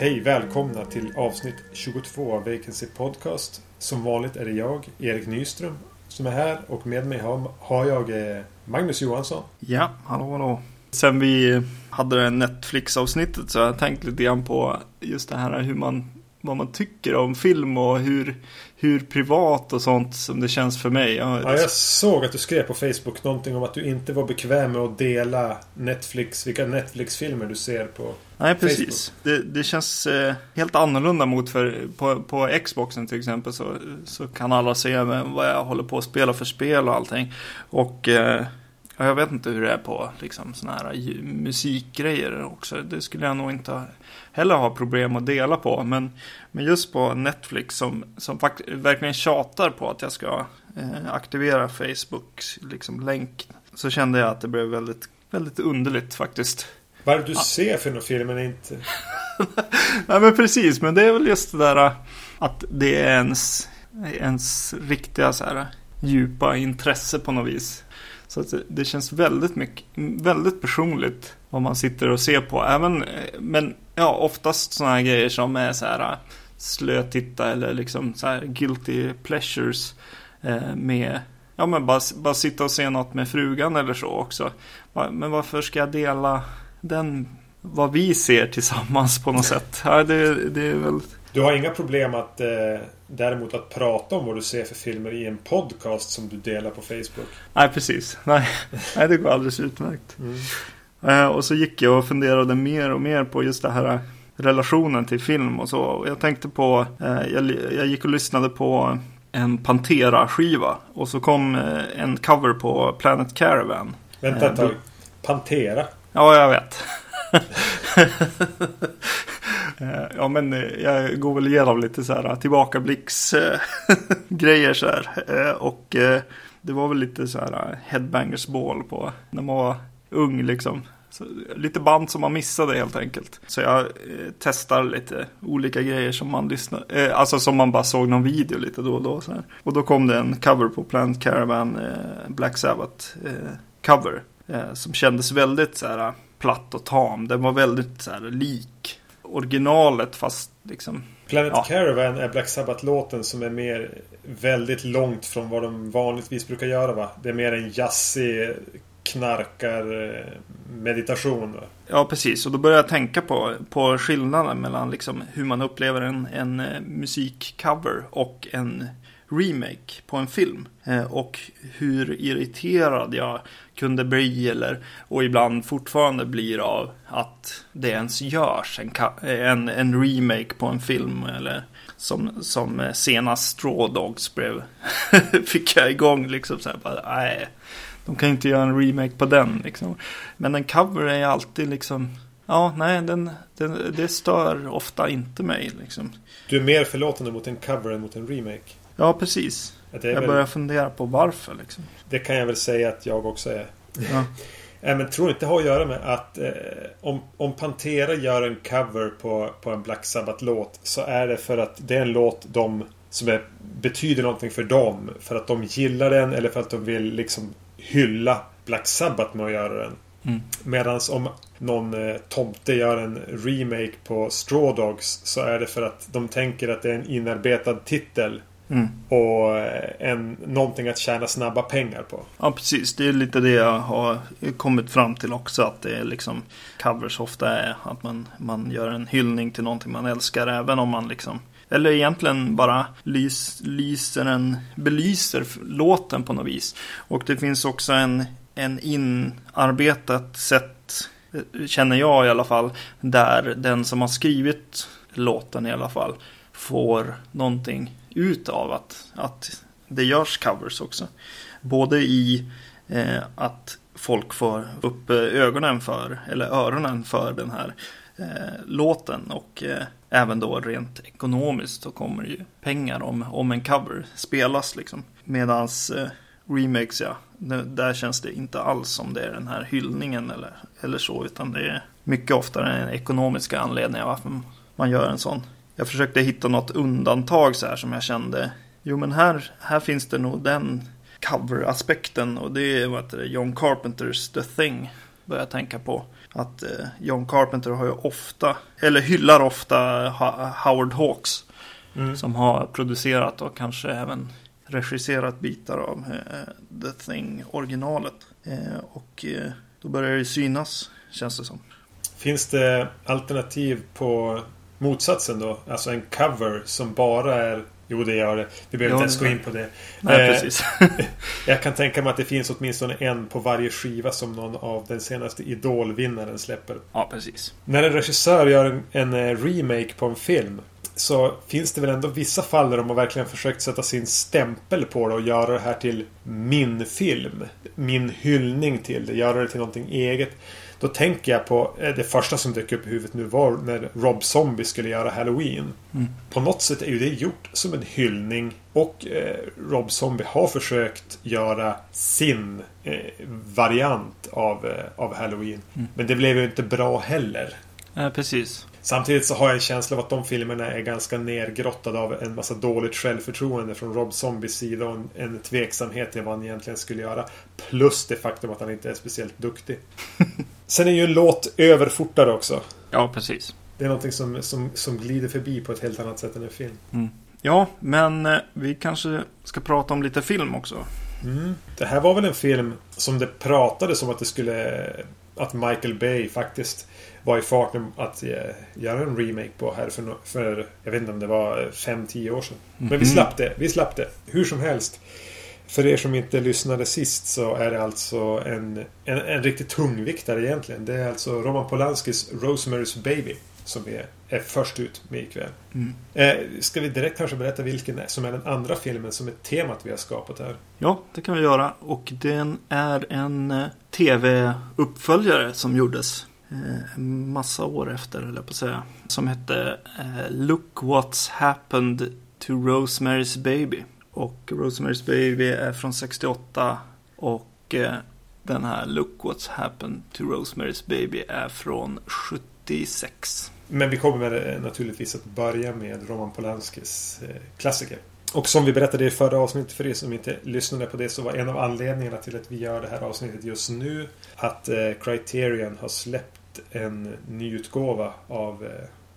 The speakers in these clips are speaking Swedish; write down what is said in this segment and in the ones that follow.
Hej, välkomna till avsnitt 22 av Vacancy Podcast. Som vanligt är det jag, Erik Nyström, som är här och med mig har, har jag eh, Magnus Johansson. Ja, hallå hallå. Sen vi hade det Netflix-avsnittet så har jag tänkt lite grann på just det här hur man, vad man tycker om film och hur, hur privat och sånt som det känns för mig. Ja, jag såg att du skrev på Facebook någonting om att du inte var bekväm med att dela Netflix, vilka Netflix-filmer du ser på Nej, precis. Det, det, känns eh, helt annorlunda mot för på, på Xboxen till exempel så, så kan alla se vad jag håller på att spela för spel och allting. Och eh, jag vet inte hur det är på liksom sådana här musikgrejer också. Det skulle jag nog inte heller ha problem att dela på. Men, men just på Netflix som, som verkligen tjatar på att jag ska eh, aktivera Facebook liksom länk. Så kände jag att det blev väldigt, väldigt underligt faktiskt. Vad är det du ja. ser för några filmer inte? Nej men precis, men det är väl just det där att det är ens, ens riktiga så här djupa intresse på något vis. Så att det känns väldigt mycket, väldigt personligt vad man sitter och ser på. Även, men ja, oftast sådana här grejer som är så här äh, slötitta eller liksom så här guilty pleasures eh, med Ja men bara, bara sitta och se något med frugan eller så också. Men varför ska jag dela den, vad vi ser tillsammans på något sätt. Ja, det, det är väl... Du har inga problem att eh, däremot att prata om vad du ser för filmer i en podcast som du delar på Facebook? Nej, precis. Nej, Nej det går alldeles utmärkt. Mm. Eh, och så gick jag och funderade mer och mer på just det här relationen till film och så. Och jag tänkte på, eh, jag, jag gick och lyssnade på en Pantera-skiva. Och så kom eh, en cover på Planet Caravan. Vänta ett tag. Pantera? Ja, jag vet. Eh, ja, men eh, jag går väl igenom lite så här eh, tillbakablicksgrejer så här. Och det var väl lite så här headbangers ball på när man var ung liksom. Så, lite band som man missade helt enkelt. Så jag eh, testar lite olika grejer som man lyssnar, eh, alltså som man bara såg någon video lite då och då. Så här. Och då kom det en cover på Plant Caravan, eh, Black Sabbath cover. Som kändes väldigt så här, platt och tam. Den var väldigt så här, lik originalet fast liksom Planet ja. Caravan är Black Sabbath-låten som är mer väldigt långt från vad de vanligtvis brukar göra va? Det är mer en jazzig knarkar eh, meditation. Va? Ja, precis. Och då började jag tänka på, på skillnaden mellan liksom hur man upplever en, en eh, musikcover och en remake på en film. Eh, och hur irriterad jag kunde bli eller och ibland fortfarande blir av att det ens görs en, eh, en, en remake på en film eller som, som eh, senast Straw Dogs blev fick jag igång liksom så här bara, nej de kan inte göra en remake på den liksom. Men en cover är alltid liksom Ja, nej, den, den, det stör ofta inte mig liksom. Du är mer förlåtande mot en cover än mot en remake? Ja, precis. jag väl... börjar fundera på varför. Liksom. Det kan jag väl säga att jag också är. Ja. äh, men tror inte det har att göra med att eh, om, om Pantera gör en cover på, på en Black Sabbath-låt så är det för att det är en låt de som är, betyder någonting för dem. För att de gillar den eller för att de vill liksom hylla Black Sabbath med att göra den. Mm. Medan om någon eh, tomte gör en remake på Straw Dogs så är det för att de tänker att det är en inarbetad titel. Mm. Och eh, en, någonting att tjäna snabba pengar på. Ja precis, det är lite det jag har kommit fram till också. Att det är liksom covers ofta är att man, man gör en hyllning till någonting man älskar. Även om man liksom eller egentligen bara lys, lyser en, belyser låten på något vis. Och det finns också en, en inarbetat sätt, känner jag i alla fall, där den som har skrivit låten i alla fall får någonting ut av att, att det görs covers också. Både i eh, att folk får upp eh, ögonen för, eller öronen för den här eh, låten och eh, även då rent ekonomiskt så kommer det ju pengar om, om en cover spelas liksom. Medans eh, remakes ja, där känns det inte alls som det är den här hyllningen eller, eller så utan det är mycket oftare en ekonomiska anledningar varför, man gör en sån. Jag försökte hitta något undantag så här som jag kände. Jo men här, här finns det nog den cover-aspekten och det är vad det, John Carpenters The Thing. Börjar jag tänka på. Att eh, John Carpenter har ju ofta, eller hyllar ofta ha Howard Hawks. Mm. Som har producerat och kanske även regisserat bitar av eh, The Thing originalet. Eh, och eh, då börjar det synas, känns det som. Finns det alternativ på motsatsen då? Alltså en cover som bara är Jo, det gör det. Vi behöver inte ens gå in på det. Nej, eh, precis. jag kan tänka mig att det finns åtminstone en på varje skiva som någon av den senaste Idol-vinnaren släpper. Ja, precis. När en regissör gör en, en eh, remake på en film så finns det väl ändå vissa fall där de har verkligen försökt sätta sin stämpel på det och göra det här till min film. Min hyllning till det. Göra det till någonting eget. Då tänker jag på eh, det första som dök upp i huvudet nu var när Rob Zombie skulle göra Halloween. Mm. På något sätt är ju det gjort som en hyllning. Och eh, Rob Zombie har försökt göra sin eh, variant av, eh, av Halloween. Mm. Men det blev ju inte bra heller. Ja, precis. Samtidigt så har jag en känsla av att de filmerna är ganska nergrottade av en massa dåligt självförtroende från Rob Zombies sida och en, en tveksamhet till vad han egentligen skulle göra. Plus det faktum att han inte är speciellt duktig. Sen är ju en låt överfortare också. Ja, precis. Det är någonting som, som, som glider förbi på ett helt annat sätt än en film. Mm. Ja, men eh, vi kanske ska prata om lite film också. Mm. Det här var väl en film som det pratades om att det skulle... Att Michael Bay faktiskt var i farten att eh, göra en remake på här för, för jag vet inte om det var 5-10 år sedan. Men vi mhm. slapp det. Vi slapp det. Hur som helst. För er som inte lyssnade sist så är det alltså en, en, en riktigt tungviktare egentligen. Det är alltså Roman Polanskis Rosemary's Baby som vi är först ut med ikväll. Mm. Eh, ska vi direkt kanske berätta vilken som är den andra filmen som är temat vi har skapat här? Ja, det kan vi göra. Och den är en eh, tv-uppföljare som gjordes eh, Eh, massa år efter, eller på att säga. Som hette eh, Look What's Happened to Rosemary's Baby. Och Rosemary's Baby är från 68 och eh, den här Look What's Happened to Rosemary's Baby är från 76. Men vi kommer naturligtvis att börja med Roman Polanskis klassiker. Och som vi berättade i förra avsnittet för er som inte lyssnade på det så var en av anledningarna till att vi gör det här avsnittet just nu att Criterion har släppt en nyutgåva av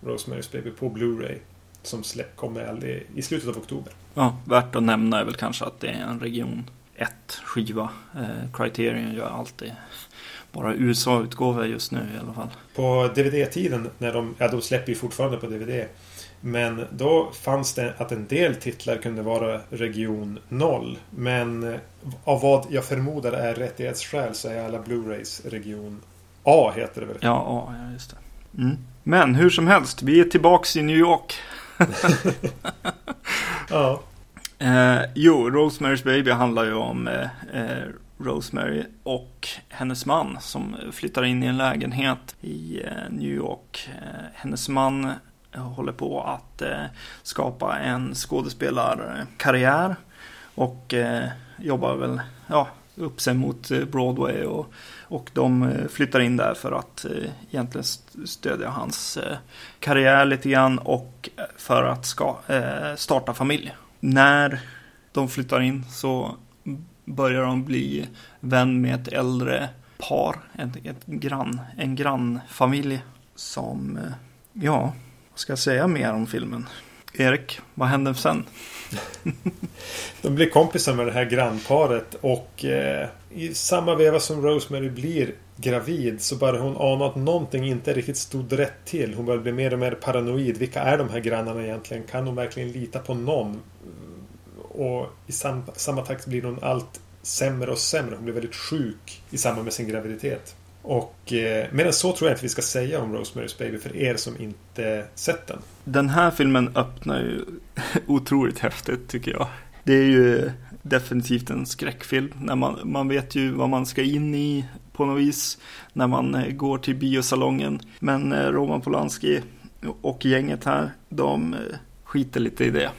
Rosemary's Baby på Blu-ray. Som släpp, kommer i slutet av oktober. Ja, värt att nämna är väl kanske att det är en region 1 skiva. Eh, Criterion gör alltid bara USA-utgåvor just nu i alla fall. På DVD-tiden, när de, ja de släpper ju fortfarande på DVD. Men då fanns det att en del titlar kunde vara region 0. Men av vad jag förmodar är rättighetsskäl så är alla Blu-rays region A heter det väl? Ja, A, ja just det. Mm. Men hur som helst, vi är tillbaks i New York. ja. Eh, jo, Rosemary's Baby handlar ju om eh, eh, Rosemary och hennes man som flyttar in i en lägenhet i eh, New York. Eh, hennes man håller på att skapa en skådespelarkarriär och jobbar väl ja, upp sig mot eh, Broadway och, och de eh, flyttar in där för att eh, egentligen stödja hans karriär lite grann och för att ska, starta familj när de flyttar in så börjar de bli vän med ett äldre par, ett, ett grann, en grannfamilj som, ja, vad ska jag säga mer om filmen? Erik, vad händer sen? de blir kompisar med det här grannparet och eh, i samma veva som Rosemary blir gravid så börjar hon ana att någonting inte riktigt stod rätt till. Hon börjar bli mer och mer paranoid. Vilka är de här grannarna egentligen? Kan hon verkligen lita på någon? Och i sam samma takt blir hon allt sämre och sämre. Hon blir väldigt sjuk i samband med sin graviditet. Och eh, mer så tror jag inte vi ska säga om Rosemary's Baby för er som inte sett den. Den här filmen öppnar ju otroligt häftigt tycker jag. Det är ju definitivt en skräckfilm. När man, man vet ju vad man ska in i på något vis. När man eh, går till biosalongen. Men eh, Roman Polanski och gänget här, de eh, skiter lite i det.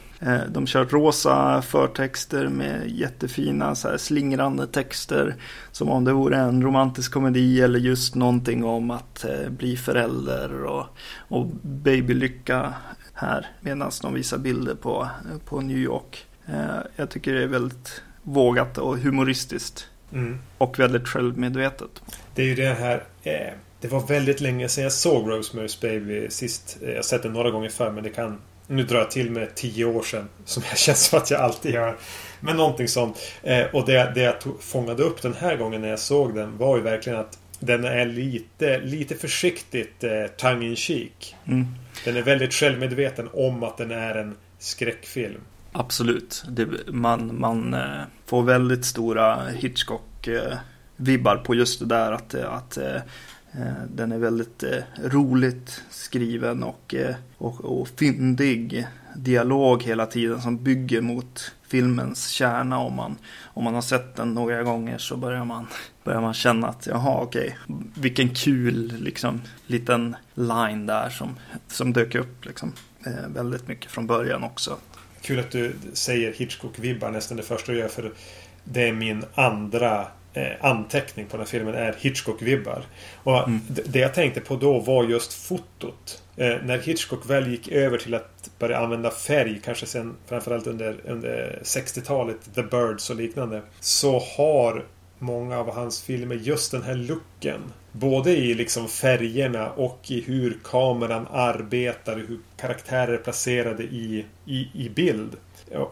De kör rosa förtexter med jättefina så här, slingrande texter. Som om det vore en romantisk komedi eller just någonting om att bli förälder och, och babylycka här. Medan de visar bilder på, på New York. Eh, jag tycker det är väldigt vågat och humoristiskt. Mm. Och väldigt självmedvetet. Det är ju det här eh, det var väldigt länge sedan jag såg Rosemary's Baby sist. Jag har sett den några gånger förr men det kan... Nu drar jag till med tio år sedan. Som jag känns som att jag alltid gör. Men någonting sånt. Eh, och det, det jag tog, fångade upp den här gången när jag såg den var ju verkligen att den är lite, lite försiktigt eh, tongue in cheek. Mm. Den är väldigt självmedveten om att den är en skräckfilm. Absolut. Det, man man eh, får väldigt stora Hitchcock-vibbar på just det där att, att eh, Eh, den är väldigt eh, roligt skriven och, eh, och, och fyndig dialog hela tiden som bygger mot filmens kärna. Om man, om man har sett den några gånger så börjar man, börjar man känna att jaha okej, vilken kul liksom, liten line där som, som dök upp liksom, väldigt mycket från början också. Kul att du säger Hitchcock-vibbar nästan det första du gör för det är min andra eh, anteckning på den här filmen är Hitchcock-vibbar. Och mm. Det jag tänkte på då var just fotot. Eh, när Hitchcock väl gick över till att börja använda färg, kanske sen framförallt under, under 60-talet, The Birds och liknande. Så har många av hans filmer just den här looken. Både i liksom färgerna och i hur kameran arbetar, hur karaktärer är placerade i, i, i bild.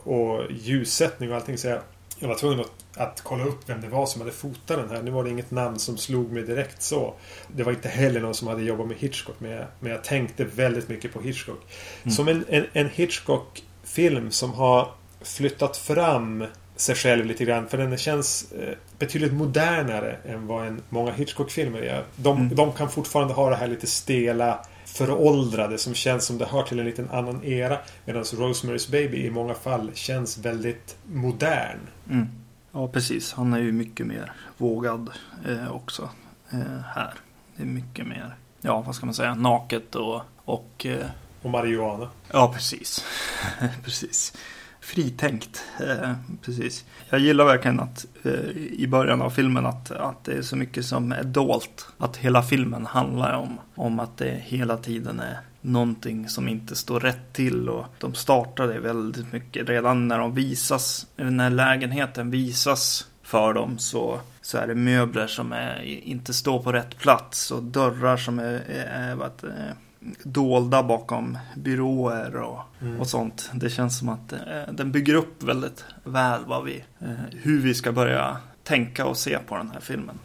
Och, ljussättning och allting. Så jag, jag var tvungen att att kolla upp vem det var som hade fotat den här. Nu var det inget namn som slog mig direkt så. Det var inte heller någon som hade jobbat med Hitchcock. Men jag, men jag tänkte väldigt mycket på Hitchcock. Mm. Som en, en, en Hitchcock-film som har flyttat fram sig själv lite grann. För den känns eh, betydligt modernare än vad en, många Hitchcock-filmer är. De, mm. de kan fortfarande ha det här lite stela föråldrade som känns som det hör till en liten annan era. Medan Rosemary's Baby i många fall känns väldigt modern. Mm. Ja, precis. Han är ju mycket mer vågad eh, också eh, här. Det är mycket mer, ja vad ska man säga, naket och... Och, eh, och marijuana. Ja, precis. precis. Fritänkt. Eh, precis. Jag gillar verkligen att eh, i början av filmen att, att det är så mycket som är dolt. Att hela filmen handlar om, om att det hela tiden är någonting som inte står rätt till och de startar det väldigt mycket. Redan när de visas, när lägenheten visas för dem så, så är det möbler som är, inte står på rätt plats och dörrar som är, är, är, är dolda bakom byråer och, mm. och sånt. Det känns som att eh, den bygger upp väldigt väl vad vi, eh, hur vi ska börja tänka och se på den här filmen.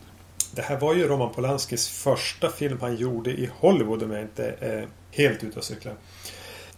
Det här var ju Roman Polanskis första film han gjorde i Hollywood om jag inte är helt ute och cyklar.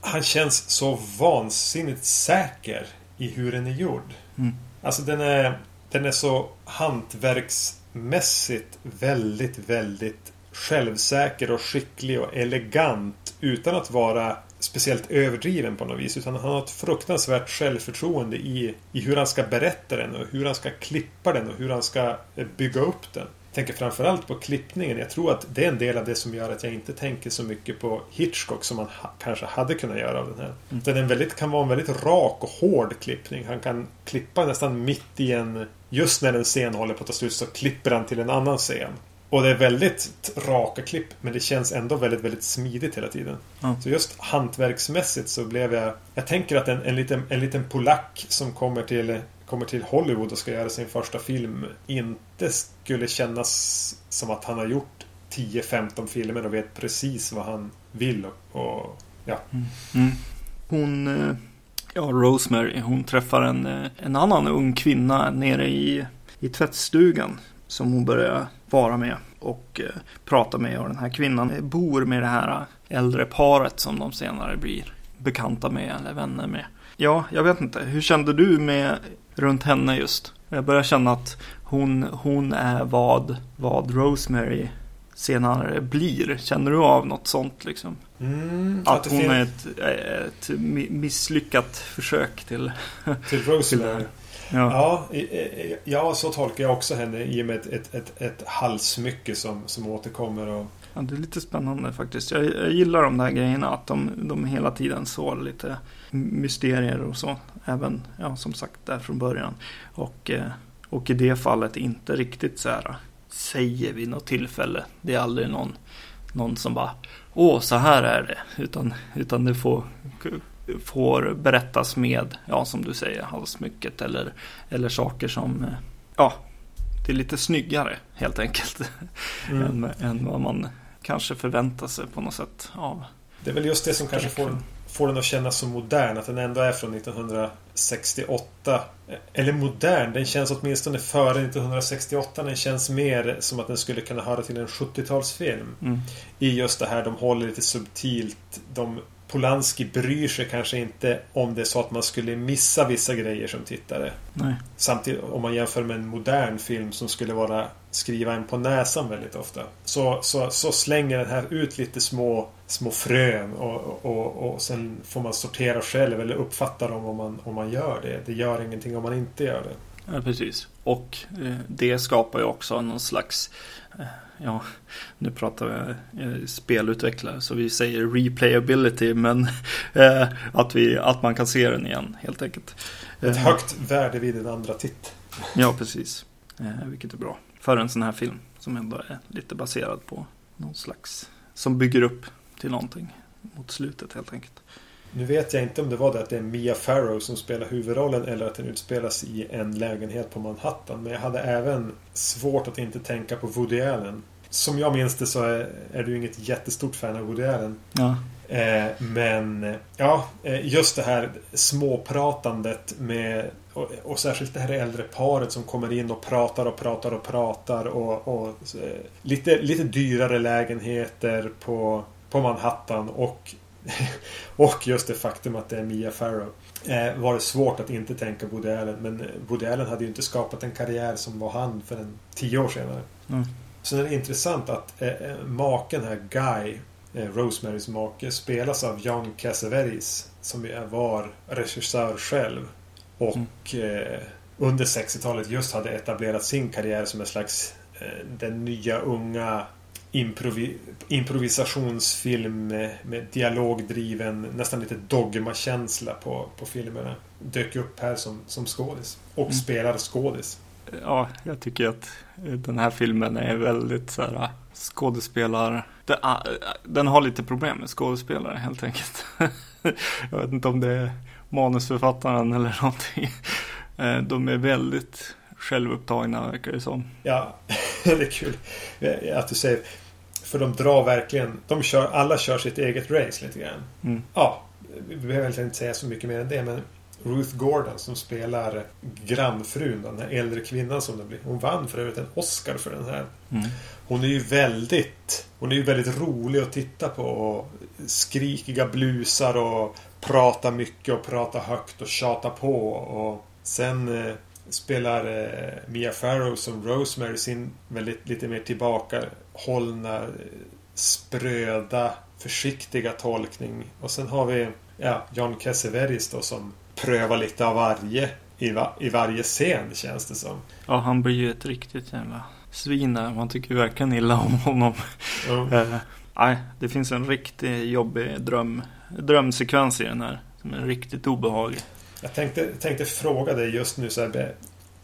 Han känns så vansinnigt säker i hur den är gjord. Mm. Alltså den är, den är så hantverksmässigt väldigt, väldigt självsäker och skicklig och elegant utan att vara speciellt överdriven på något vis. Utan han har ett fruktansvärt självförtroende i, i hur han ska berätta den och hur han ska klippa den och hur han ska eh, bygga upp den. Jag tänker framförallt på klippningen. Jag tror att det är en del av det som gör att jag inte tänker så mycket på Hitchcock som man ha, kanske hade kunnat göra av den här. Mm. Den väldigt, kan vara en väldigt rak och hård klippning. Han kan klippa nästan mitt i en... Just när en scen håller på att ta slut så klipper han till en annan scen. Och det är väldigt raka klipp men det känns ändå väldigt, väldigt smidigt hela tiden. Mm. Så just hantverksmässigt så blev jag... Jag tänker att en, en, liten, en liten polack som kommer till, kommer till Hollywood och ska göra sin första film inte skulle kännas som att han har gjort 10-15 filmer och vet precis vad han vill. Och, och ja. Mm. Mm. Hon... Eh, ja, Rosemary, hon träffar en, eh, en annan ung kvinna nere i, i tvättstugan som hon börjar vara med och eh, prata med. Och den här kvinnan bor med det här äldre paret som de senare blir bekanta med eller vänner med. Ja, jag vet inte. Hur kände du med runt henne just? Jag börjar känna att hon, hon är vad, vad Rosemary senare blir. Känner du av något sånt liksom? Mm, att, att hon är ett, ett misslyckat försök till... Till Rosemary. Ja. Ja, ja, så tolkar jag också henne i och med ett, ett, ett, ett halssmycke som, som återkommer. Och, Ja, det är lite spännande faktiskt. Jag, jag gillar de där grejerna. Att de, de hela tiden sår lite mysterier och så. Även, ja, som sagt, där från början. Och, eh, och i det fallet inte riktigt så här säger vid något tillfälle. Det är aldrig någon, någon som bara Åh, så här är det. Utan, utan det får, får berättas med, ja som du säger, halsmycket eller, eller saker som, eh, ja, det är lite snyggare helt enkelt. Mm. än, än vad man kanske förväntar sig på något sätt av. Det är väl just det som kanske får, får den att kännas så modern. Att den ändå är från 1968. Eller modern, den känns åtminstone före 1968. Den känns mer som att den skulle kunna höra till en 70-talsfilm. Mm. I just det här, de håller lite subtilt. De Polanski bryr sig kanske inte om det är så att man skulle missa vissa grejer som tittare. Nej. Samtidigt om man jämför med en modern film som skulle vara skriva en på näsan väldigt ofta. Så, så, så slänger den här ut lite små, små frön och, och, och sen får man sortera själv eller uppfatta dem om man, om man gör det. Det gör ingenting om man inte gör det. Ja, precis. Och eh, det skapar ju också någon slags eh, ja, nu pratar vi eh, spelutvecklare så vi säger replayability men eh, att, vi, att man kan se den igen helt enkelt. Ett eh, högt värde vid en andra titt. Ja, precis. vilket är bra. För en sån här film som ändå är lite baserad på någon slags som bygger upp till någonting mot slutet helt enkelt. Nu vet jag inte om det var det att det är Mia Farrow som spelar huvudrollen eller att den utspelas i en lägenhet på Manhattan. Men jag hade även svårt att inte tänka på Woody Allen. Som jag minns det så är, är du inget jättestort fan av Woody Allen. Ja. Eh, men ja, eh, just det här småpratandet med och, och, särskilt det här äldre paret som kommer in och pratar och pratar och pratar och, och eh, lite, lite dyrare lägenheter på, på Manhattan och och just det faktum att det är Mia Farrow. Eh, var det svårt att inte tänka Woody Allen. Men Woody Allen hade ju inte skapat en karriär som var han för en tio år senare. Mm. Sen är det intressant att eh, eh, maken här, Guy, eh, Rosemarys make, spelas av John Cassavetes. Som var regissör själv. Och mm. eh, under 60-talet just hade etablerat sin karriär som en slags eh, den nya unga improvi improvisationsfilm med, med dialogdriven, nästan lite dogmakänsla på, på filmerna. Dök upp här som, som skådis. Och mm. spelar skådis. Ja, jag tycker att den här filmen är väldigt så här skådespelar... Den har lite problem med skådespelare helt enkelt. Jag vet inte om det är manusförfattaren eller någonting. Eh, de är väldigt självupptagna verkar det som. Ja, det är kul att du säger. För de drar verkligen. De kör, alla kör sitt eget race lite grann. Mm. Ja, vi behöver inte säga så mycket mer än det. Men Ruth Gordon som spelar grannfrun, den här äldre kvinnan som det blir. Hon vann för övrigt en Oscar för den här. Mm. Hon är ju väldigt Hon är ju väldigt rolig att titta på. Och skrikiga blusar och prata mycket och prata högt och tjata på. Och sen eh, spelar eh, Mia Farrow som Rosemary sin väldigt lite mer tillbakahållna spröda försiktiga tolkning. Och sen har vi ja, John Cassavetes då som prövar lite av varje i, va i varje scen känns det som. Ja, han blir ju ett riktigt jävla svin där. Man tycker verkligen illa om honom. Mm. eh, nej, det finns en riktigt jobbig dröm, drömsekvens i den här. Som är riktigt obehaglig. Jag tänkte, tänkte fråga dig just nu så här,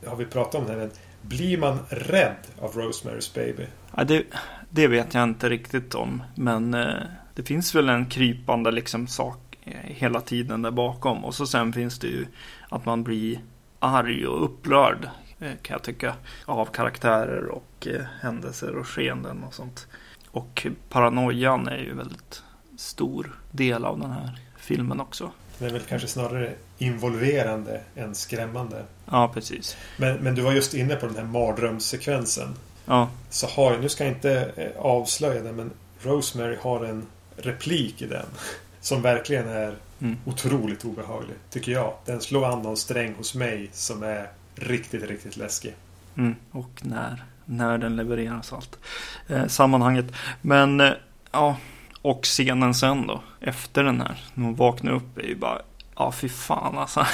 har vi pratat om det här, men blir man rädd av Rosemary's Baby? Ja, det, det vet jag inte riktigt om. Men eh, det finns väl en krypande liksom sak eh, hela tiden där bakom. Och så sen finns det ju att man blir arg och upprörd eh, kan jag tycka. Av karaktärer och eh, händelser och skeenden och sånt. Och paranoian är ju väldigt stor del av den här filmen också. Den är väl kanske snarare involverande än skrämmande. Ja, precis. Men, men du var just inne på den här mardrömssekvensen. Ja. Så har jag, nu ska jag inte eh, avslöja det, men Rosemary har en replik i den. Som verkligen är mm. otroligt obehaglig, tycker jag. Den slår an någon sträng hos mig som är riktigt, riktigt läskig. Mm. Och när, när den levereras allt. Eh, sammanhanget. Men, eh, ja. Och scenen sen då, efter den här, när hon vaknar upp, är ju bara, ja fy fan alltså.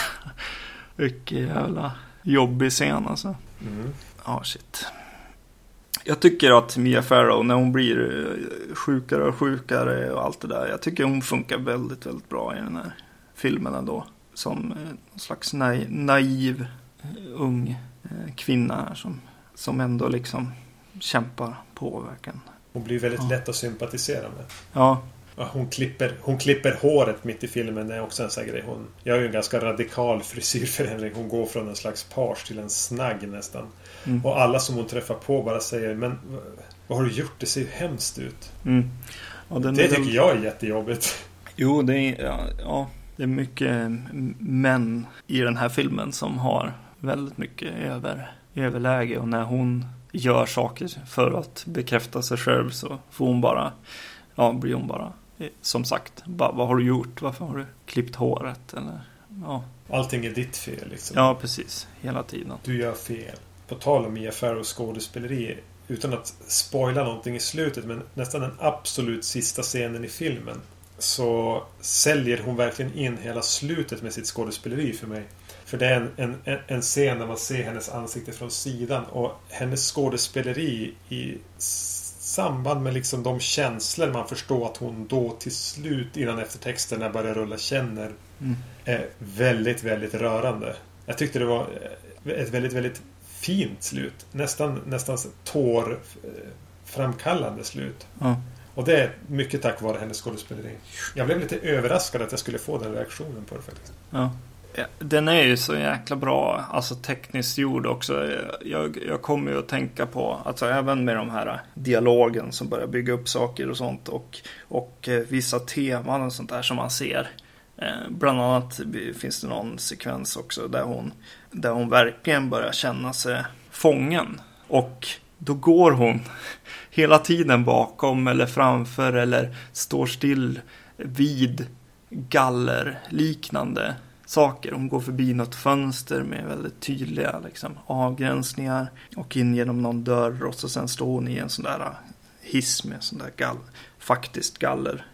Vilken jävla jobbig scen alltså. Mm. Ja, shit. Jag tycker att Mia Farrow, när hon blir eh, sjukare och sjukare och allt det där. Jag tycker hon funkar väldigt, väldigt bra i den här filmen ändå. Som en slags naiv, naiv ung kvinna som, som ändå liksom kämpar på verkligen. Hon blir väldigt ja. lätt att sympatisera med. Ja. Hon klipper, hon klipper håret mitt i filmen. Det är också en sån grej. Hon gör ju en ganska radikal frisyrförändring. Hon går från en slags page till en snagg nästan. Mm. Och alla som hon träffar på bara säger Men vad har du gjort? Det ser ju hemskt ut. Mm. det tycker jag är jättejobbigt. Jo, det är, ja, ja, det är mycket män i den här filmen som har väldigt mycket över, överläge. Och när hon gör saker för att bekräfta sig själv så får hon bara, ja, blir hon bara, som sagt, bara, vad har du gjort? Varför har du klippt håret? Eller, ja. Allting är ditt fel liksom. Ja, precis. Hela tiden. Du gör fel. På tal om Mia Farrows skådespeleri. Utan att spoila någonting i slutet, men nästan den absolut sista scenen i filmen. Så säljer hon verkligen in hela slutet med sitt skådespeleri för mig. För det är en, en, en scen där man ser hennes ansikte från sidan och hennes skådespeleri i samband med liksom de känslor man förstår att hon då till slut innan eftertexterna börjar rulla känner mm. är väldigt, väldigt rörande. Jag tyckte det var ett väldigt, väldigt fint slut. Nästan, nästan tårframkallande slut. Mm. Och det är mycket tack vare hennes skådespeleri. Jag blev lite överraskad att jag skulle få den reaktionen på det faktiskt. Ja. Den är ju så jäkla bra, alltså tekniskt gjord också. Jag, jag kommer ju att tänka på, alltså även med de här dialogen som börjar bygga upp saker och sånt och, och eh, vissa teman och sånt där som man ser. Eh, bland annat finns det någon sekvens också där hon, där hon verkligen börjar känna sig fången. Och då går hon hela tiden bakom eller framför eller står still vid gallerliknande saker. Hon går förbi något fönster med väldigt tydliga liksom, avgränsningar och in genom någon dörr och så sen står hon i en sån där eh, hiss med sån där gall, faktiskt galler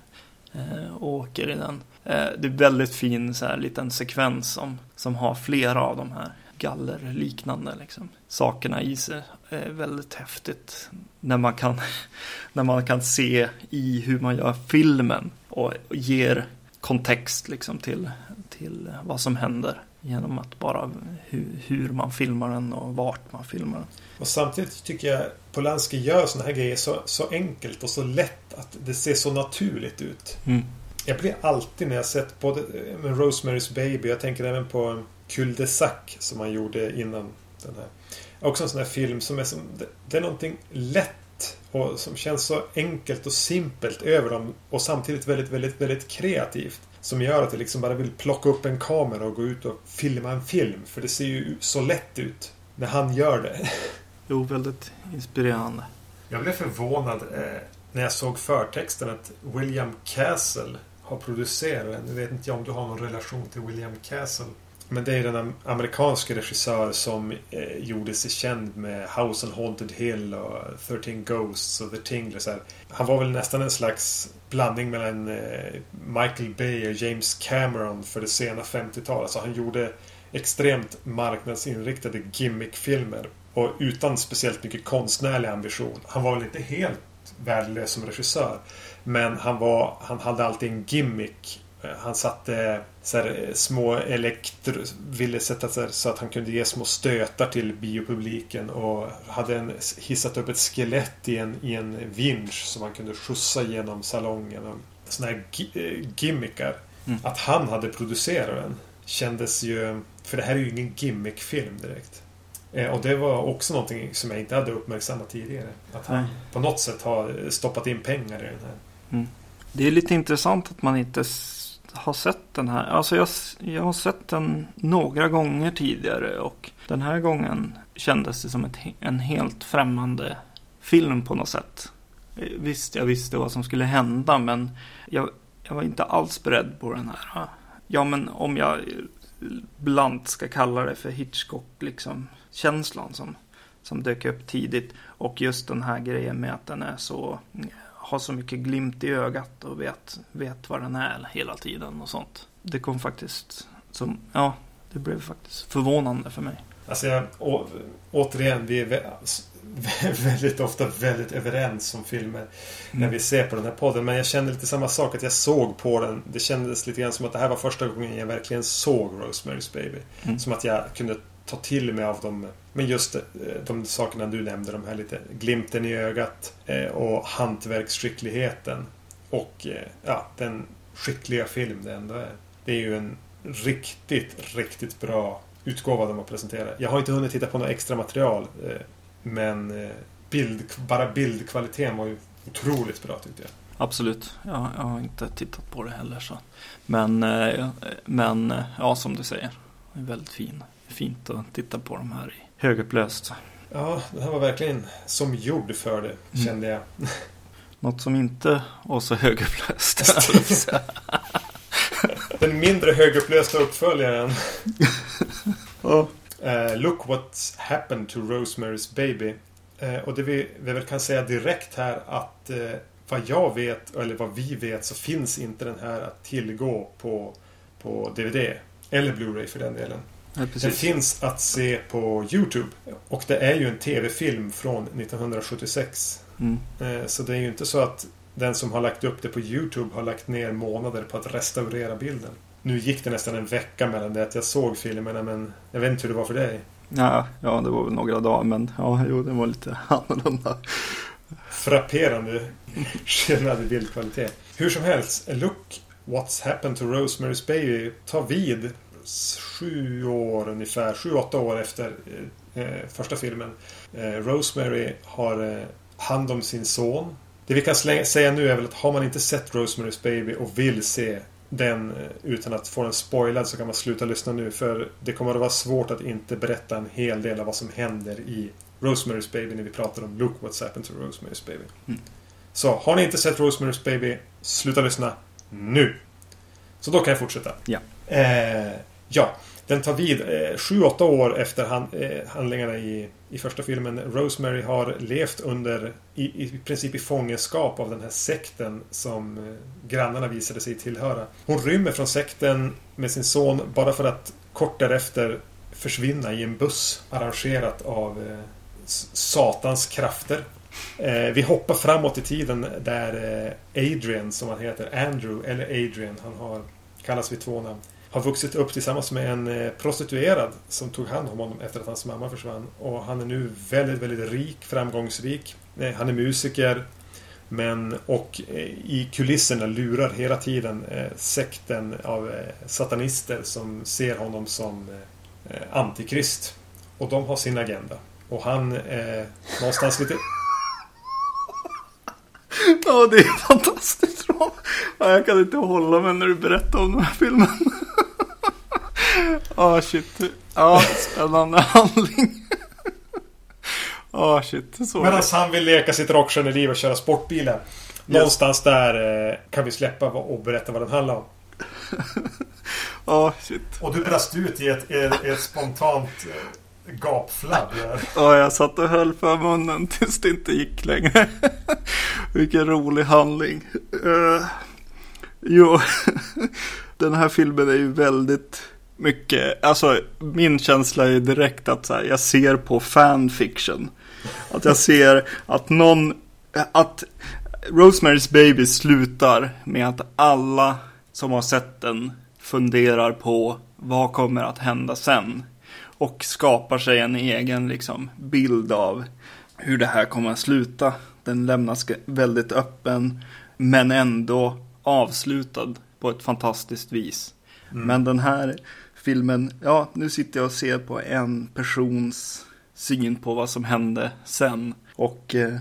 eh, och åker i den. Eh, det är väldigt fin så här, liten sekvens som, som har flera av de här gallerliknande liksom, sakerna i sig. Eh, väldigt häftigt när man, kan, när man kan se i hur man gör filmen och ger kontext liksom till, till vad som händer. Genom att bara hur, hur man filmar den och vart man filmar den. Och samtidigt tycker jag Polanski gör sådana här grejer så, så enkelt och så lätt att det ser så naturligt ut. Mm. Jag blir alltid när jag sett både med Rosemary's Baby, jag tänker även på Cul de Sac som han gjorde innan den här. Också en sån här film som är som, det, det är någonting lätt och som känns så enkelt och simpelt över dem och samtidigt väldigt, väldigt, väldigt kreativt. Som gör att jag liksom bara vill plocka upp en kamera och gå ut och filma en film. För det ser ju så lätt ut när han gör det. Jo, väldigt inspirerande. Jag blev förvånad eh, när jag såg förtexten att William Castle har producerat den. Nu vet inte jag om du har någon relation till William Castle. Men det är den amerikanske regissör som eh, gjorde sig känd med House on Haunted Hill och 13 Ghosts och The Tingler. Han var väl nästan en slags blandning mellan eh, Michael Bay och James Cameron för det sena 50-talet. Alltså han gjorde extremt marknadsinriktade gimmickfilmer. Och utan speciellt mycket konstnärlig ambition. Han var väl inte helt värdelös som regissör. Men han, var, han hade alltid en gimmick han satte så här, små elektro... Ville sätta så, här, så, att han kunde ge små stötar till biopubliken och hade en, hissat upp ett skelett i en, i en vinsch som man kunde skjutsa genom salongen. Sådana här eh, gimmickar. Mm. Att han hade producerat den kändes ju... För det här är ju ingen gimmickfilm direkt. Eh, och det var också någonting som jag inte hade uppmärksammat tidigare. Att han mm. på något sätt har stoppat in pengar i den här. Mm. Det är lite intressant att man inte har sett den här. Alltså jag, jag har sett den några gånger tidigare och den här gången kändes det som ett, en helt främmande film på något sätt. Eh, visst, jag visste vad som skulle hända men jag, jag var inte alls beredd på den här. Ja, men om jag eh, bland ska kalla det för Hitchcock liksom känslan som, som dök upp tidigt. Och just den här grejen med att den är så eh, har så mycket glimt i ögat och vet, vet vad den är hela tiden och sånt. Det kom faktiskt som, ja, det blev faktiskt förvånande för mig. Alltså jag, å, återigen, vi är väldigt ofta väldigt överens om filmer. Mm. När vi ser på den här podden. Men jag kände lite samma sak. Att jag såg på den. Det kändes lite grann som att det här var första gången jag verkligen såg Rosemary's Baby. Mm. Som att jag kunde ta till mig av dem. Men just eh, de sakerna du nämnde. De här lite glimten i ögat. Eh, och hantverksskickligheten. Och eh, ja, den skickliga film det ändå är. Det är ju en riktigt, riktigt bra utgåva de har presenterat. Jag har inte hunnit titta på något extra material. Men bild, bara bildkvaliteten var ju otroligt bra tyckte jag. Absolut. Jag, jag har inte tittat på det heller. Så. Men, men ja, som du säger. Det är väldigt fin. Fint att titta på de här i högupplöst. Ja, den här var verkligen som gjord för det, mm. kände jag. Något som inte var så högupplöst. Den mindre högupplösta uppföljaren. oh. uh, look what's happened to Rosemary's Baby. Uh, och det vi, vi väl kan säga direkt här att uh, vad jag vet, eller vad vi vet, så finns inte den här att tillgå på, på DVD. Eller Blu-ray för den delen. Ja, den finns att se på Youtube. Och det är ju en TV-film från 1976. Mm. Så det är ju inte så att den som har lagt upp det på Youtube har lagt ner månader på att restaurera bilden. Nu gick det nästan en vecka mellan det att jag såg filmerna men jag vet inte hur det var för dig. Ja, ja det var väl några dagar men ja, jo, det var lite annorlunda. Frapperande skillnad i bildkvalitet. Hur som helst, Look What's Happened to Rosemary's Baby tar vid sju år ungefär, sju, åtta år efter eh, första filmen. Eh, Rosemary har eh, hand om sin son det vi kan säga nu är väl att har man inte sett Rosemary's Baby och vill se den eh, utan att få den spoilad så kan man sluta lyssna nu för det kommer att vara svårt att inte berätta en hel del av vad som händer i Rosemary's Baby när vi pratar om Look What's Happened to Rosemary's Baby. Mm. Så har ni inte sett Rosemary's Baby, sluta lyssna nu. Så då kan jag fortsätta. Ja. Eh, ja. Den tar vid eh, 7-8 år efter eh, handlingarna i, i första filmen. Rosemary har levt under i, i princip i fångenskap av den här sekten som eh, grannarna visade sig tillhöra. Hon rymmer från sekten med sin son bara för att kort därefter försvinna i en buss arrangerat av eh, Satans krafter. Eh, vi hoppar framåt i tiden där eh, Adrian, som han heter, Andrew eller Adrian, han har kallas vid två namn har vuxit upp tillsammans med en eh, prostituerad som tog hand om honom efter att hans mamma försvann. Och han är nu väldigt, väldigt rik, framgångsrik. Eh, han är musiker. Men och eh, i kulisserna lurar hela tiden sekten av satanister som ser honom som antikrist. Och de har sin agenda. Och han är någonstans lite... Ja, det är fantastiskt bra. Jag kan inte hålla mig när du berättar om den här filmen. Åh oh, shit. Ja, spännande handling. Åh oh, shit. Medan han vill leka sitt rockstjärneliv och köra sportbilar. Någonstans yes. där eh, kan vi släppa och berätta vad den handlar om. Ja, oh, shit. Och du brast ut i ett, ett, ett spontant eh, gapflabb. Ja, jag satt och höll för munnen tills det inte gick längre. Vilken rolig handling. Uh, jo, den här filmen är ju väldigt mycket, alltså min känsla är direkt att så här, jag ser på fanfiction. Att jag ser att någon, att Rosemary's Baby slutar med att alla som har sett den funderar på vad kommer att hända sen. Och skapar sig en egen liksom, bild av hur det här kommer att sluta. Den lämnas väldigt öppen men ändå avslutad på ett fantastiskt vis. Mm. Men den här filmen, ja nu sitter jag och ser på en persons syn på vad som hände sen. Och eh,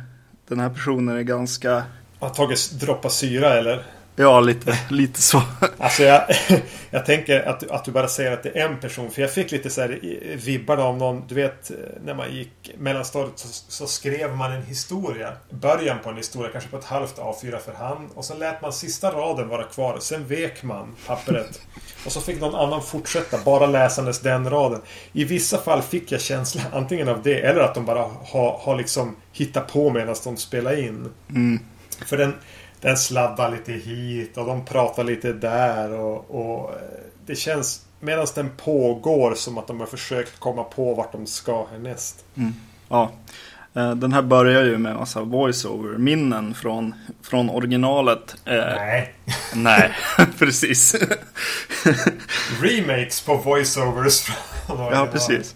den här personen är ganska... Har tagit droppa syra eller? Ja, lite, lite så. Alltså jag, jag tänker att, att du bara säger att det är en person. För jag fick lite så här vibbar av någon. Du vet när man gick mellanstadiet så, så, skrev man en historia. Början på en historia, kanske på ett halvt A4 för hand. Och så lät man sista raden vara kvar. Sen vek man pappret. Och så fick någon annan fortsätta, bara läsandes den raden. I vissa fall fick jag känslan antingen av det eller att de bara har, har liksom hittat på medan de spelar in. Mm. För den den sladdar lite hit och de pratar lite där och, och eh, det känns medan den pågår som att de har försökt komma på vart de ska härnäst. Mm. Ja. Eh, den här börjar ju med massa voiceover-minnen från, från originalet. Eh, Nej. nej, precis. Remakes på voiceovers från ja, originalet. precis.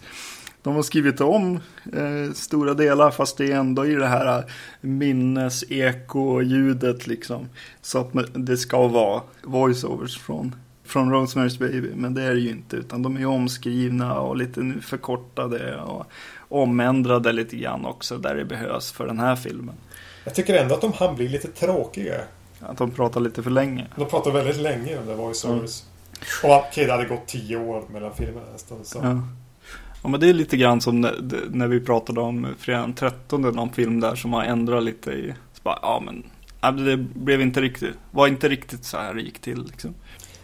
De har skrivit om eh, stora delar fast det är ändå i det här minnes-eko-ljudet liksom. Så att det ska vara voiceovers från, från Rosemary's Baby. Men det är det ju inte utan de är omskrivna och lite förkortade och omändrade lite grann också där det behövs för den här filmen. Jag tycker ändå att de hann bli lite tråkiga. Att de pratar lite för länge. De pratar väldigt länge om det voiceovers. Mm. Och okej, det hade gått tio år mellan filmerna nästan. Så. Ja. Ja, men det är lite grann som när, när vi pratade om fredagen 13, någon film där som har ändrat lite i... Bara, ja, men det blev inte riktigt, var inte riktigt så här det gick till liksom.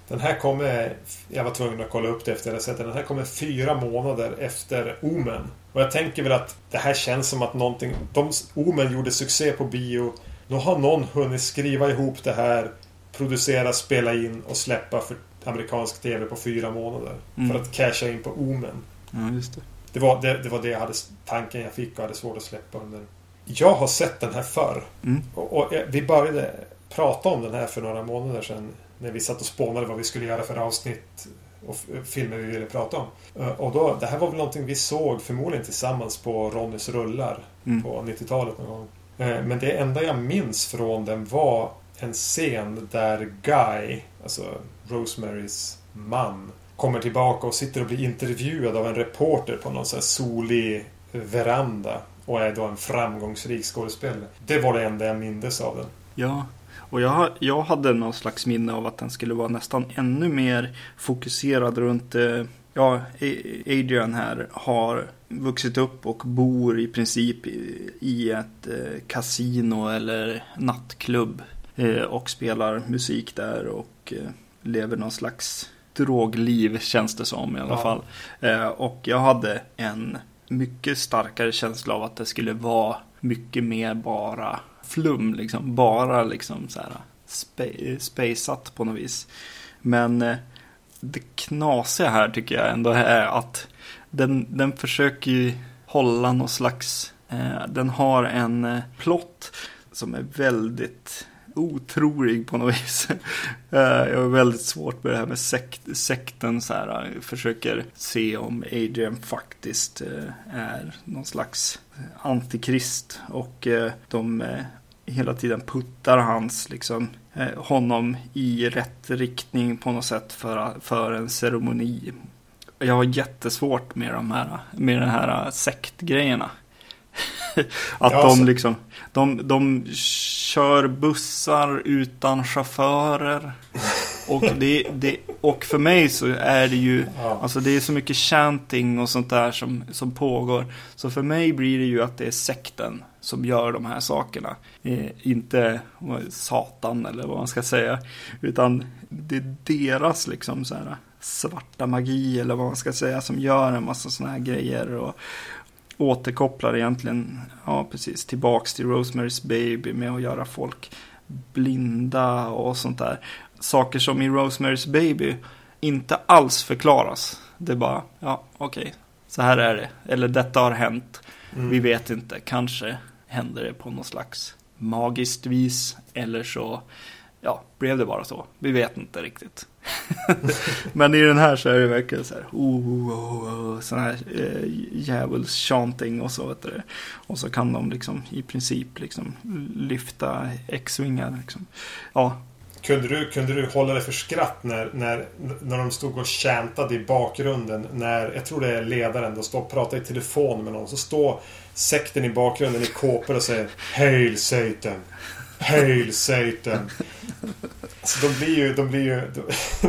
Den här kommer, jag var tvungen att kolla upp det efter att jag sett den. Den här kommer fyra månader efter Omen. Och jag tänker väl att det här känns som att någonting... De, Omen gjorde succé på bio. Nu har någon hunnit skriva ihop det här, producera, spela in och släppa för amerikansk TV på fyra månader. Mm. För att casha in på Omen. Ja, just det. Det var det, det var det jag hade, tanken jag fick och hade svårt att släppa under. Jag har sett den här förr. Mm. Och, och, vi började prata om den här för några månader sedan. När vi satt och spånade vad vi skulle göra för avsnitt och filmer vi ville prata om. Eh, och då, det här var väl någonting vi såg förmodligen tillsammans på Ronnys rullar mm. på 90-talet någon gång. Eh, men det enda jag minns från den var en scen där Guy, alltså Rosemarys man, kommer tillbaka och sitter och blir intervjuad av en reporter på någon sån här solig veranda och är då en framgångsrik skådespelare. Det var det enda jag mindes av den. Ja, och jag, jag hade någon slags minne av att den skulle vara nästan ännu mer fokuserad runt eh, Ja, Adrian här har vuxit upp och bor i princip i ett eh, kasino eller nattklubb. Eh, och spelar musik där och lever någon slags drogliv känns det som i alla ja. fall. Och jag hade en mycket starkare känsla av att det skulle vara mycket mer bara flum, liksom. Bara liksom så här spe, spaceat på något vis. Men eh, det knasiga här tycker jag ändå är att den, den försöker ju hålla någon slags, eh, den har en eh, plott som är väldigt otrolig på något vis. Eh, jag har väldigt svårt med det här med sekt, sekten så här. Jag försöker se om Adrian faktiskt eh, är någon slags antikrist och de hela tiden puttar hans, liksom, honom i rätt riktning på något sätt för, för en ceremoni. Jag har jättesvårt med de här, med den här sektgrejerna. att ja, de liksom, de, de kör bussar utan chaufförer. Och, det, det, och för mig så är det ju, ja. alltså det är så mycket chanting och sånt där som, som pågår. Så för mig blir det ju att det är sekten som gör de här sakerna. Eh, inte Satan eller vad man ska säga. Utan det är deras liksom så här svarta magi eller vad man ska säga som gör en massa sådana här grejer. Och, återkopplar egentligen, ja precis, tillbaks till Rosemary's Baby med att göra folk blinda och sånt där. Saker som i Rosemary's Baby inte alls förklaras. Det är bara, ja okej, okay, så här är det. Eller detta har hänt. Mm. Vi vet inte, kanske händer det på något slags magiskt vis. Eller så ja, blev det bara så? Vi vet inte riktigt. Men i den här så är det verkligen så här, oh, oh, oh, oh sån här eh, djävuls-chanting och så vet du. Och så kan de liksom i princip liksom lyfta X-vingar liksom. Ja. Kunde du, kunde du hålla dig för skratt när, när, när de stod och chantade i bakgrunden? När, jag tror det är ledaren, De står och pratar i telefon med någon. Så står sekten i bakgrunden i kåpor och säger Hail Satan! Hail Satan! Så de blir ju, de blir ju,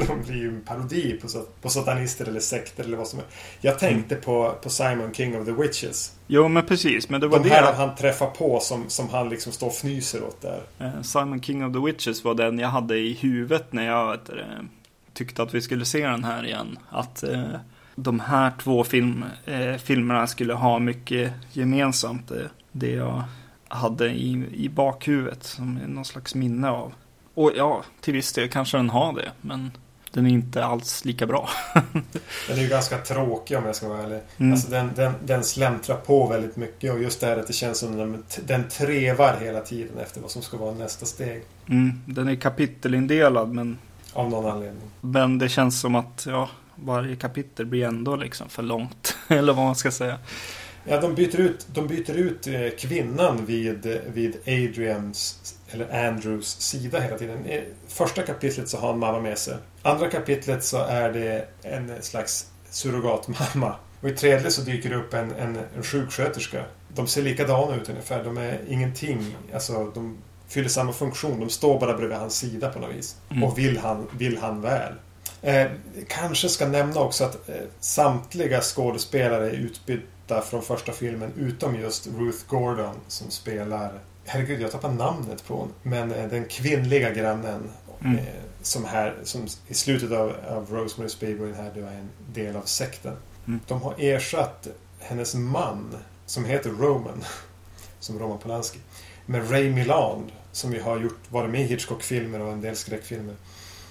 de blir ju en parodi på, på satanister eller sekter eller vad som är. Jag tänkte på, på Simon King of the Witches. Jo men precis. Men det var de det. här han träffar på som, som han liksom står och fnyser åt där. Eh, Simon King of the Witches var den jag hade i huvudet när jag vet, tyckte att vi skulle se den här igen. Att eh, de här två film, eh, filmerna skulle ha mycket gemensamt. Eh, det jag hade i, i bakhuvudet som någon slags minne av. Och ja, till viss del kanske den har det. Men den är inte alls lika bra. den är ju ganska tråkig om jag ska vara ärlig. Mm. Alltså den, den, den släntrar på väldigt mycket och just det här att det känns som den, den trevar hela tiden efter vad som ska vara nästa steg. Mm. Den är kapitelindelad men... Av någon anledning. Men det känns som att ja, varje kapitel blir ändå liksom för långt. Eller vad man ska säga. Ja, de byter ut, de byter ut eh, kvinnan vid, vid Adrians eller Andrews sida hela tiden. I första kapitlet så har han mamma med sig. Andra kapitlet så är det en slags surrogatmamma. Och i tredje så dyker det upp en, en, en sjuksköterska. De ser likadana ut ungefär. De är ingenting. Alltså, de fyller samma funktion. De står bara bredvid hans sida på något vis. Mm. Och vill han, vill han väl. Eh, kanske ska nämna också att eh, samtliga skådespelare är utbytta från första filmen utom just Ruth Gordon som spelar Herregud, jag tappar namnet på hon. Men eh, den kvinnliga grannen. Mm. Eh, som här, som i slutet av, av Rosemary's Baby här då är en del av sekten. Mm. De har ersatt hennes man, som heter Roman, som Roman Polanski, med Ray Milland, som ju har gjort, varit med i Hitchcock-filmer och en del skräckfilmer.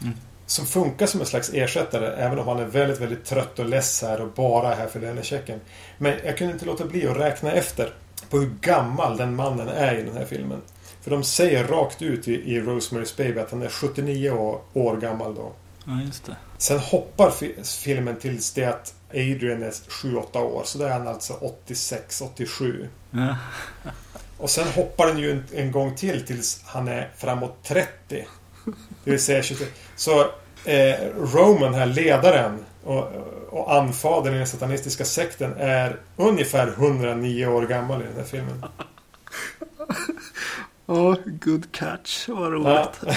Mm. Som funkar som en slags ersättare, även om han är väldigt, väldigt trött och less här och bara är här för lönechecken. Men jag kunde inte låta bli att räkna efter på hur gammal den mannen är i den här filmen. För de säger rakt ut i, i Rosemary's Baby att han är 79 år, år gammal då. Ja, just det. Sen hoppar fi filmen tills det att Adrian är 7-8 år. Så då är han alltså 86, 87. Ja. Och sen hoppar den ju en, en, gång till tills han är framåt 30. Det vill säga 23. Så eh, Roman här, ledaren och, och anfadern i den satanistiska sekten är ungefär 109 år gammal i den här filmen. Ja, oh, good catch. Vad roligt. Ja.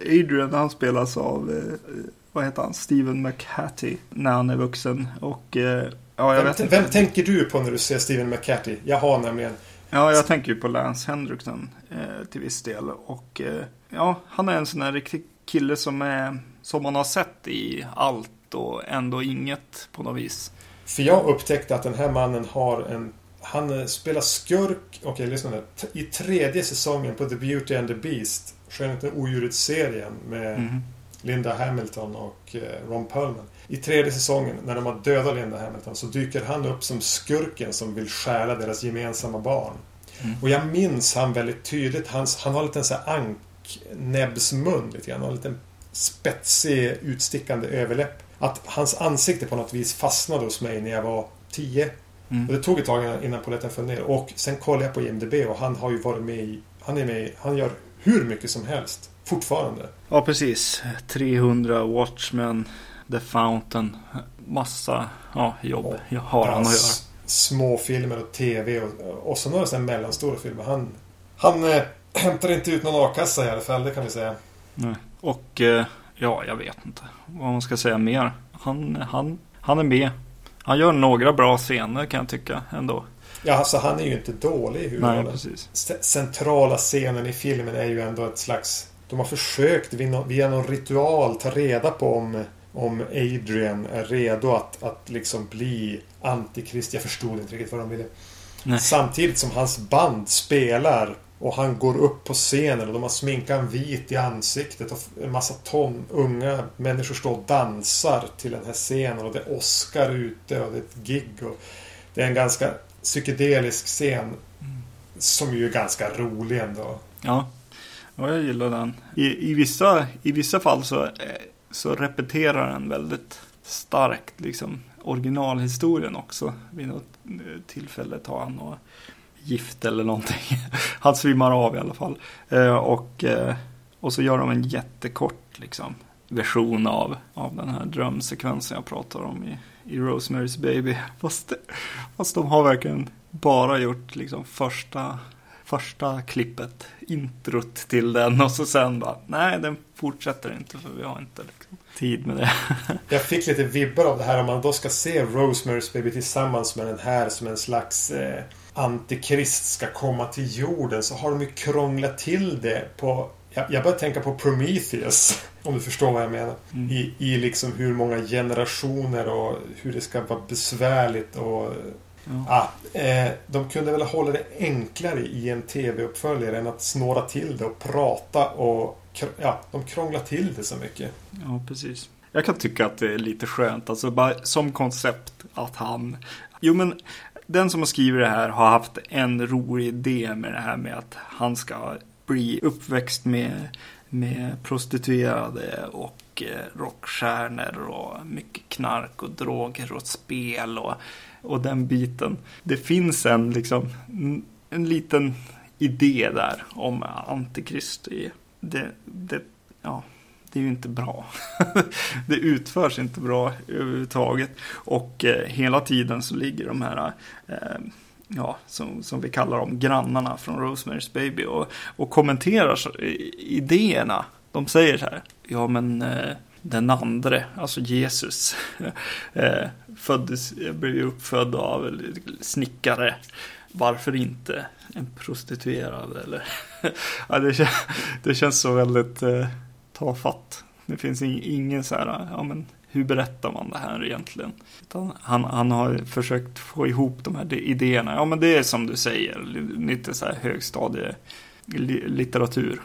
Adrian han spelas av, eh, vad heter han, Steven McHattie när han är vuxen. Och eh, ja, jag vem, vet vem tänker du på när du ser Steven McHattie? Jag har nämligen Ja, jag tänker ju på Lance Hendrickson eh, till viss del. Och eh, ja, han är en sån här riktig kille som, är, som man har sett i allt och ändå inget på något vis. För jag upptäckte att den här mannen har en han eh, spelar skurk, okej okay, lyssna nu. I tredje säsongen på The Beauty and the Beast, Skönheten och odjuret-serien med mm. Linda Hamilton och eh, Ron Perlman. I tredje säsongen, när de har dödat Linda Hamilton, så dyker han upp som skurken som vill stjäla deras gemensamma barn. Mm. Och jag minns han väldigt tydligt. Hans, han har en här anknäbbsmun lite grann. Han har en liten spetsig, utstickande överläpp. Att hans ansikte på något vis fastnade hos mig när jag var tio. Mm. Och det tog ett tag innan polletten föll ner. Och sen kollade jag på IMDB och han har ju varit med i... Han är med i, Han gör hur mycket som helst. Fortfarande. Ja, precis. 300 Watchmen, The Fountain. Massa ja, jobb ja, har han att göra. Små filmer och TV och, och så några sådana mellanstora filmer. Han, han äh, hämtar inte ut någon a-kassa i alla fall, det kan vi säga. Nej. Och äh, ja, jag vet inte vad man ska säga mer. Han, han, han är med. Han gör några bra scener kan jag tycka ändå. Ja, alltså han är ju inte dålig i huvudrollen. Centrala scenen i filmen är ju ändå ett slags... De har försökt via någon ritual ta reda på om, om Adrian är redo att, att liksom bli antikrist. Jag förstod inte riktigt vad de ville. Nej. Samtidigt som hans band spelar och han går upp på scenen och de har sminkat en vit i ansiktet och en massa ton unga människor står och dansar till den här scenen och det är Oscar ute och det är ett gig. Och det är en ganska psykedelisk scen mm. som ju är ganska rolig ändå. Ja, ja jag gillar den. I, i, vissa, i vissa fall så, eh, så repeterar den väldigt starkt liksom originalhistorien också. Vid något eh, tillfälle tar han och gift eller någonting. Han svimmar av i alla fall. Eh, och, eh, och så gör de en jättekort liksom, version av, av den här drömsekvensen jag pratar om i, i Rosemary's Baby. Fast, fast de har verkligen bara gjort liksom första, första klippet, introt till den och så sen bara, nej den fortsätter inte för vi har inte liksom, tid med det. jag fick lite vibbar av det här om man då ska se Rosemary's Baby tillsammans med den här som en slags eh, Antikrist ska komma till jorden så har de ju krånglat till det på jag, jag börjar tänka på Prometheus. Om du förstår vad jag menar. Mm. I, I liksom hur många generationer och hur det ska vara besvärligt och Ja. Ah, eh, de kunde väl hålla det enklare i en tv-uppföljare än att snåra till det och prata och ja, de krånglar till det så mycket. Ja, precis. Jag kan tycka att det är lite skönt, alltså bara som koncept att han... Jo, men den som har skrivit det här har haft en rolig idé med det här med att han ska bli uppväxt med, med prostituerade och eh, rockstjärnor och mycket knark och droger och spel och, och den biten. Det finns en liksom en liten idé där om antikrist. Det, det, ja, det är ju inte bra. det utförs inte bra överhuvudtaget. Och eh, hela tiden så ligger de här, eh, ja, som, som vi kallar dem, grannarna från Rosemary's Baby och, och kommenterar idéerna. De säger så här, ja men eh, den andre, alltså Jesus, eh, föddes, blev uppfödd av snickare. Varför inte en prostituerad eller? ja, det, känns, det känns så väldigt eh, tafatt. Det finns ingen så här, ja men hur berättar man det här egentligen? Utan han, han har försökt få ihop de här idéerna. Ja men det är som du säger, lite så här högstadielitteratur.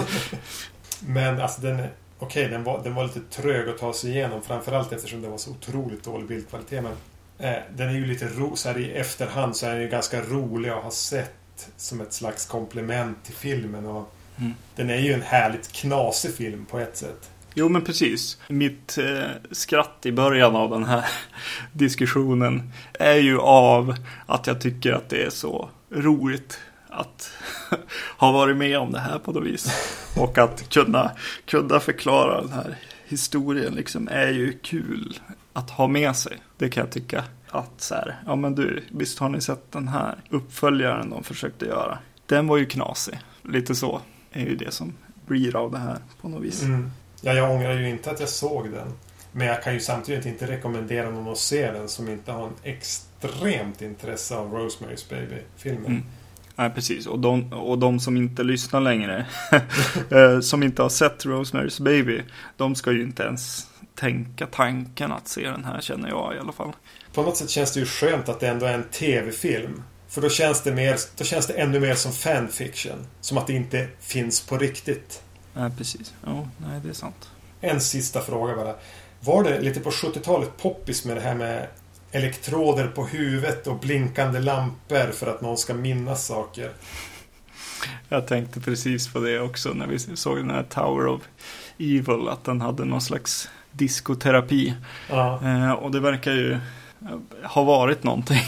men alltså den, okej okay, den, var, den var lite trög att ta sig igenom. Framförallt eftersom det var så otroligt dålig bildkvalitet. Men eh, den är ju lite ro, så här i efterhand så är den ju ganska rolig att ha sett som ett slags komplement till filmen. Och Mm. Den är ju en härligt knasig film på ett sätt. Jo men precis. Mitt eh, skratt i början av den här diskussionen är ju av att jag tycker att det är så roligt att ha varit med om det här på något vis. Och att kunna, kunna förklara den här historien liksom är ju kul att ha med sig. Det kan jag tycka. Att så här, ja men du, visst har ni sett den här uppföljaren de försökte göra? Den var ju knasig, lite så är ju det som blir av det här på något vis. Mm. Ja, jag ångrar ju inte att jag såg den. Men jag kan ju samtidigt inte rekommendera någon att se den som inte har en extremt intresse av Rosemary's Baby-filmen. Mm. Nej, precis. Och de, och de som inte lyssnar längre, eh, som inte har sett Rosemary's Baby, de ska ju inte ens tänka tanken att se den här, känner jag i alla fall. På något sätt känns det ju skönt att det ändå är en tv-film. För då känns det, mer, då känns det ännu mer som fanfiction. Som att det inte finns på riktigt. Nej, precis. Ja, nej, det är sant. En sista fråga bara. Var det lite på 70-talet poppis med det här med elektroder på huvudet och blinkande lampor för att någon ska minnas saker? Jag tänkte precis på det också när vi såg den här Tower of Evil. Att den hade någon slags diskoterapi. Ja. Eh, och det verkar ju ha varit någonting.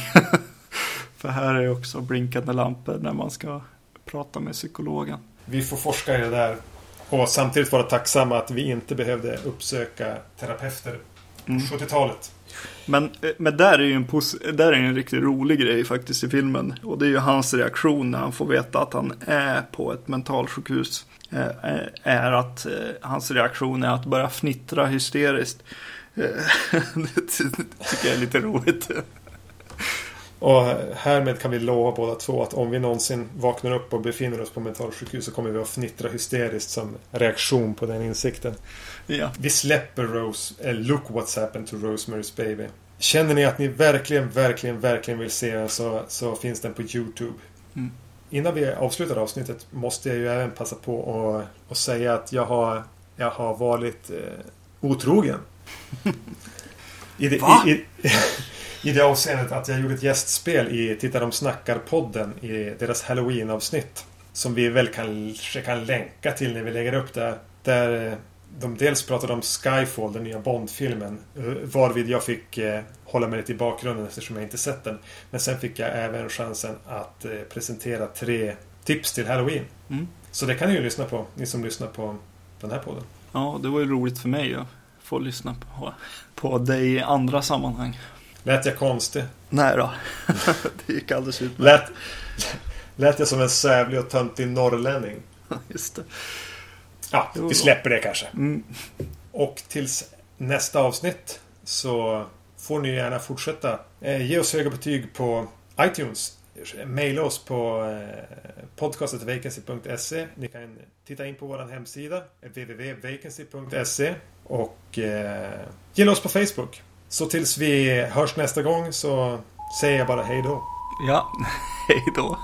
För här är också blinkande lampor när man ska prata med psykologen. Vi får forska i det där. Och samtidigt vara tacksamma att vi inte behövde uppsöka terapeuter på mm. 70-talet. Men, eh, men där är ju en, där är en riktigt rolig grej faktiskt i filmen. Och det är ju hans reaktion när han får veta att han är på ett mentalsjukhus. Eh, eh, är att hans reaktion är att börja fnittra hysteriskt. det tycker jag är lite roligt. Och härmed kan vi lova båda två att om vi någonsin vaknar upp och befinner oss på mentalsjukhus så kommer vi att fnittra hysteriskt som reaktion på den insikten. Ja. Vi släpper Rose, eh, Look What's Happened to Rosemary's Baby. Känner ni att ni verkligen, verkligen, verkligen vill se den så, så finns den på YouTube. Mm. Innan vi avslutar avsnittet måste jag ju även passa på att, att säga att jag har, jag har varit eh, otrogen. I det, Va? I, i, i det avseendet att jag gjorde ett gästspel i Titta de snackar-podden i deras Halloween-avsnitt. Som vi väl kanske kan länka till när vi lägger upp det. Där eh, de dels pratade om Skyfall, den nya Bond-filmen. Eh, varvid jag fick eh, hålla mig lite i bakgrunden eftersom jag inte sett den. Men sen fick jag även chansen att presentera tre tips till Halloween. Mm. Så det kan ni ju lyssna på, ni som lyssnar på den här podden. Ja, det var ju roligt för mig att få lyssna på, på dig i andra sammanhang. Lät jag konstig? Nej då. det gick alldeles utmärkt. Lät, lät jag som en sävlig och töntig norrlänning? Just det. Ja, vi släpper det kanske. Mm. Och tills nästa avsnitt så får ni gärna fortsätta. Eh, ge oss höga betyg på iTunes. Maila oss på eh, podcastetvacancy.se. Ni kan titta in på vår hemsida www.vacancy.se och eh, gilla oss på Facebook. Så tills vi hörs nästa gång så säger jag bara hej då. Ja, hej då.